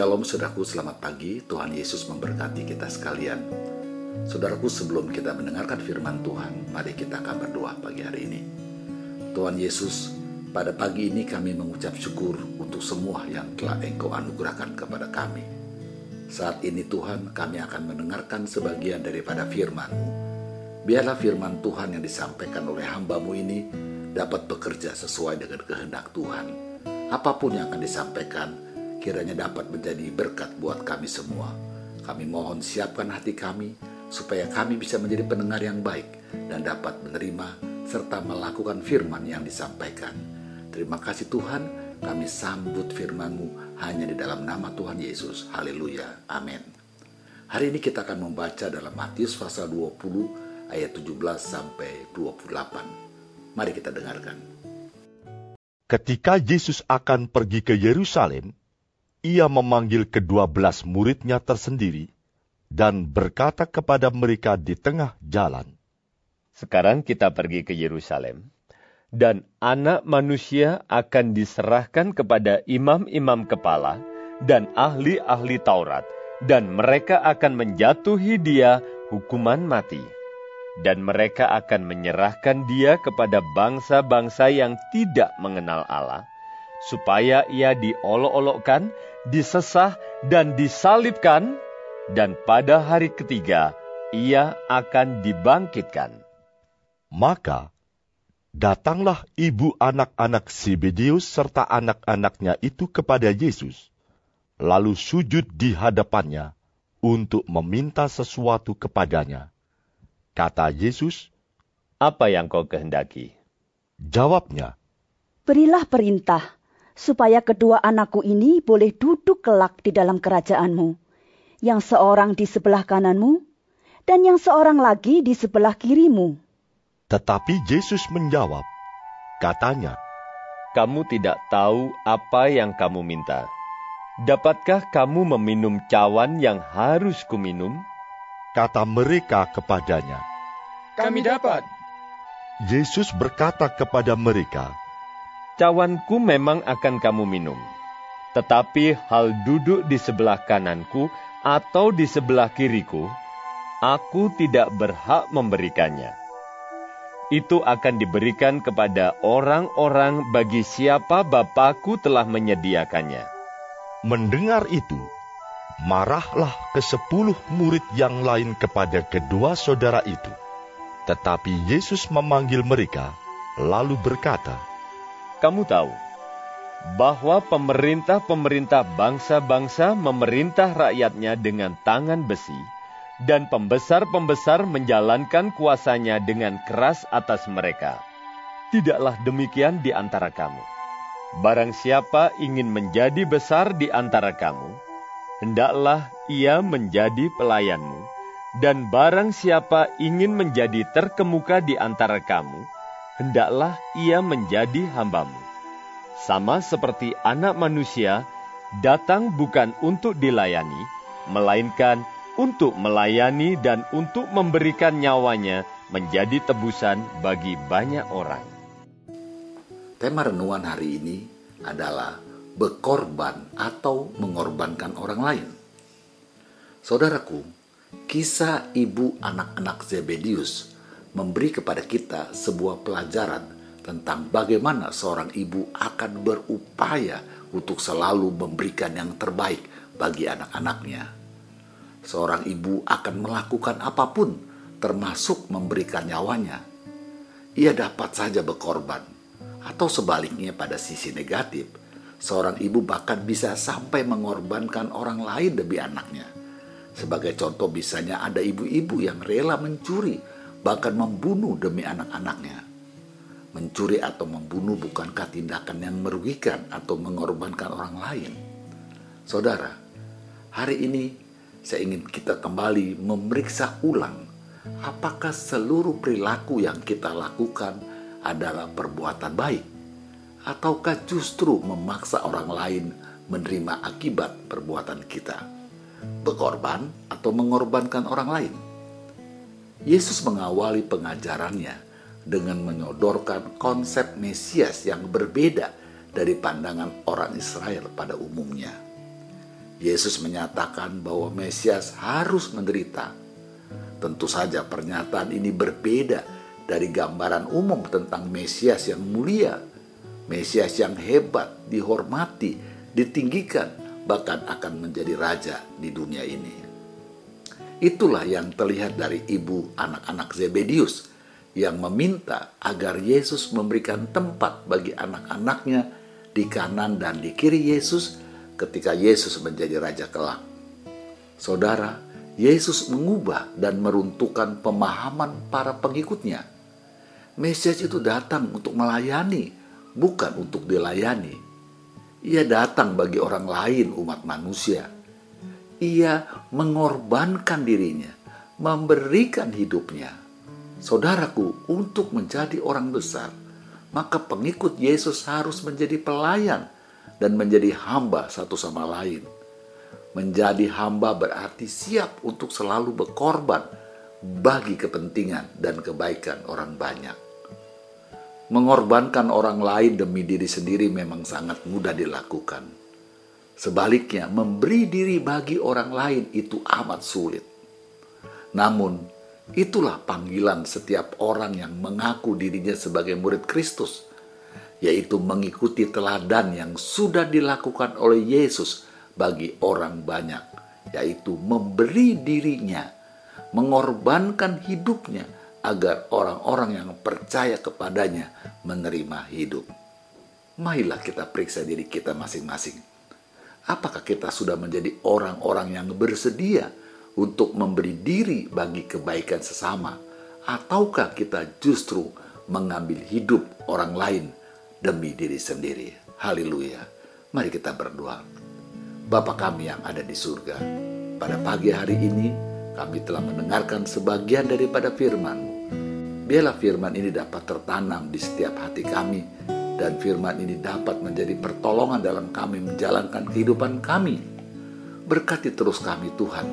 Shalom saudaraku, selamat pagi. Tuhan Yesus memberkati kita sekalian. Saudaraku, sebelum kita mendengarkan firman Tuhan, mari kita akan berdoa pagi hari ini. Tuhan Yesus, pada pagi ini kami mengucap syukur untuk semua yang telah Engkau anugerahkan kepada kami. Saat ini Tuhan, kami akan mendengarkan sebagian daripada firman-Mu. Biarlah firman Tuhan yang disampaikan oleh hambamu ini dapat bekerja sesuai dengan kehendak Tuhan. Apa pun yang akan disampaikan, kiranya dapat menjadi berkat buat kami semua. Kami mohon siapkan hati kami supaya kami bisa menjadi pendengar yang baik dan dapat menerima serta melakukan firman yang disampaikan. Terima kasih Tuhan, kami sambut firman-Mu hanya di dalam nama Tuhan Yesus. Haleluya. Amin. Hari ini kita akan membaca dalam Matius pasal 20 ayat 17 sampai 28. Mari kita dengarkan. Ketika Yesus akan pergi ke Yerusalem, ia memanggil kedua belas muridnya tersendiri dan berkata kepada mereka di tengah jalan, Sekarang kita pergi ke Yerusalem, dan anak manusia akan diserahkan kepada imam-imam kepala dan ahli-ahli Taurat, dan mereka akan menjatuhi dia hukuman mati. Dan mereka akan menyerahkan dia kepada bangsa-bangsa yang tidak mengenal Allah, supaya ia diolok-olokkan, disesah, dan disalibkan, dan pada hari ketiga ia akan dibangkitkan. Maka datanglah ibu anak-anak Zebedeus serta anak-anaknya itu kepada Yesus, lalu sujud di hadapannya untuk meminta sesuatu kepadanya. Kata Yesus, Apa yang kau kehendaki? jawabnya, Berilah perintah, supaya kedua anakku ini boleh duduk kelak di dalam kerajaanmu, yang seorang di sebelah kananmu, dan yang seorang lagi di sebelah kirimu. Tetapi Yesus menjawab, katanya, Kamu tidak tahu apa yang kamu minta. Dapatkah kamu meminum cawan yang harus kuminum? kata mereka kepadanya. Kami dapat. Yesus berkata kepada mereka, Cawanku memang akan kamu minum. Tetapi hal duduk di sebelah kananku atau di sebelah kiriku, aku tidak berhak memberikannya. Itu akan diberikan kepada orang-orang bagi siapa Bapakku telah menyediakannya. Mendengar itu, marahlah kesepuluh murid yang lain kepada kedua saudara itu. Tetapi Yesus memanggil mereka, lalu berkata, Kamu tahu bahwa pemerintah-pemerintah bangsa-bangsa memerintah rakyatnya dengan tangan besi, dan pembesar-pembesar menjalankan kuasanya dengan keras atas mereka. Tidaklah demikian di antara kamu. Barang siapa ingin menjadi besar di antara kamu, hendaklah ia menjadi pelayanmu, dan barang siapa ingin menjadi terkemuka di antara kamu, hendaklah ia menjadi hambamu. Sama seperti anak manusia datang bukan untuk dilayani, melainkan untuk melayani dan untuk memberikan nyawanya menjadi tebusan bagi banyak orang. Tema renungan hari ini adalah berkorban atau mengorbankan orang lain. Saudaraku, kisah ibu anak-anak Zebedius memberi kepada kita sebuah pelajaran tentang bagaimana seorang ibu akan berupaya untuk selalu memberikan yang terbaik bagi anak-anaknya. Seorang ibu akan melakukan apa pun, termasuk memberikan nyawanya. Ia dapat saja berkorban, atau sebaliknya pada sisi negatif, seorang ibu bahkan bisa sampai mengorbankan orang lain demi anaknya. Sebagai contoh bisanya ada ibu-ibu yang rela mencuri, bahkan membunuh demi anak-anaknya. Mencuri atau membunuh bukankah tindakan yang merugikan atau mengorbankan orang lain? Saudara, hari ini saya ingin kita kembali memeriksa ulang apakah seluruh perilaku yang kita lakukan adalah perbuatan baik ataukah justru memaksa orang lain menerima akibat perbuatan kita berkorban atau mengorbankan orang lain Yesus mengawali pengajarannya dengan menyodorkan konsep Mesias yang berbeda dari pandangan orang Israel pada umumnya. Yesus menyatakan bahwa Mesias harus menderita. Tentu saja pernyataan ini berbeda dari gambaran umum tentang Mesias yang mulia, Mesias yang hebat, dihormati, ditinggikan, bahkan akan menjadi raja di dunia ini. Itulah yang terlihat dari ibu anak-anak Zebedius yang meminta agar Yesus memberikan tempat bagi anak-anaknya di kanan dan di kiri Yesus ketika Yesus menjadi raja kelak. Saudara, Yesus mengubah dan meruntuhkan pemahaman para pengikutnya. Mesias itu datang untuk melayani, bukan untuk dilayani. Ia datang bagi orang lain, umat manusia. Ia mengorbankan dirinya, memberikan hidupnya. Saudaraku, untuk menjadi orang besar, maka pengikut Yesus harus menjadi pelayan dan menjadi hamba satu sama lain. Menjadi hamba berarti siap untuk selalu berkorban bagi kepentingan dan kebaikan orang banyak. Mengorbankan orang lain demi diri sendiri memang sangat mudah dilakukan. Sebaliknya, memberi diri bagi orang lain itu amat sulit. Namun, itulah panggilan setiap orang yang mengaku dirinya sebagai murid Kristus yaitu mengikuti teladan yang sudah dilakukan oleh Yesus bagi orang banyak, yaitu memberi dirinya, mengorbankan hidupnya agar orang-orang yang percaya kepadanya menerima hidup. Marilah kita periksa diri kita masing-masing. Apakah kita sudah menjadi orang-orang yang bersedia untuk memberi diri bagi kebaikan sesama, ataukah kita justru mengambil hidup orang lain demi diri sendiri. Haleluya. Mari kita berdoa. Bapa kami yang ada di surga, pada pagi hari ini kami telah mendengarkan sebagian daripada firman-Mu. Biarlah firman ini dapat tertanam di setiap hati kami dan firman ini dapat menjadi pertolongan dalam kami menjalankan kehidupan kami. Berkati terus kami Tuhan,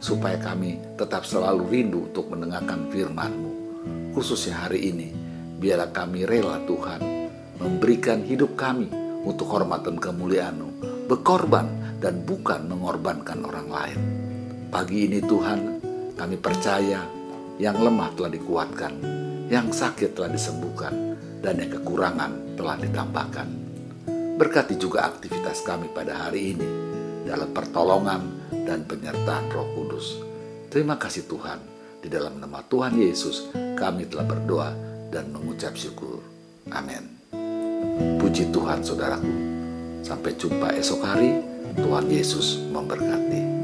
supaya kami tetap selalu rindu untuk mendengarkan firman-Mu. Khususnya hari ini, biarlah kami rela Tuhan memberikan hidup kami untuk hormat dan kemuliaan-Mu, berkorban dan bukan mengorbankan orang lain. Pagi ini Tuhan, kami percaya yang lemah telah dikuatkan, yang sakit telah disembuhkan, dan yang kekurangan telah ditambahkan. Berkati juga aktivitas kami pada hari ini dalam pertolongan dan penyertaan Roh Kudus. Terima kasih Tuhan, di dalam nama Tuhan Yesus kami telah berdoa dan mengucap syukur. Amin. Puji Tuhan saudaraku. Sampai jumpa esok hari. Tuhan Yesus memberkati.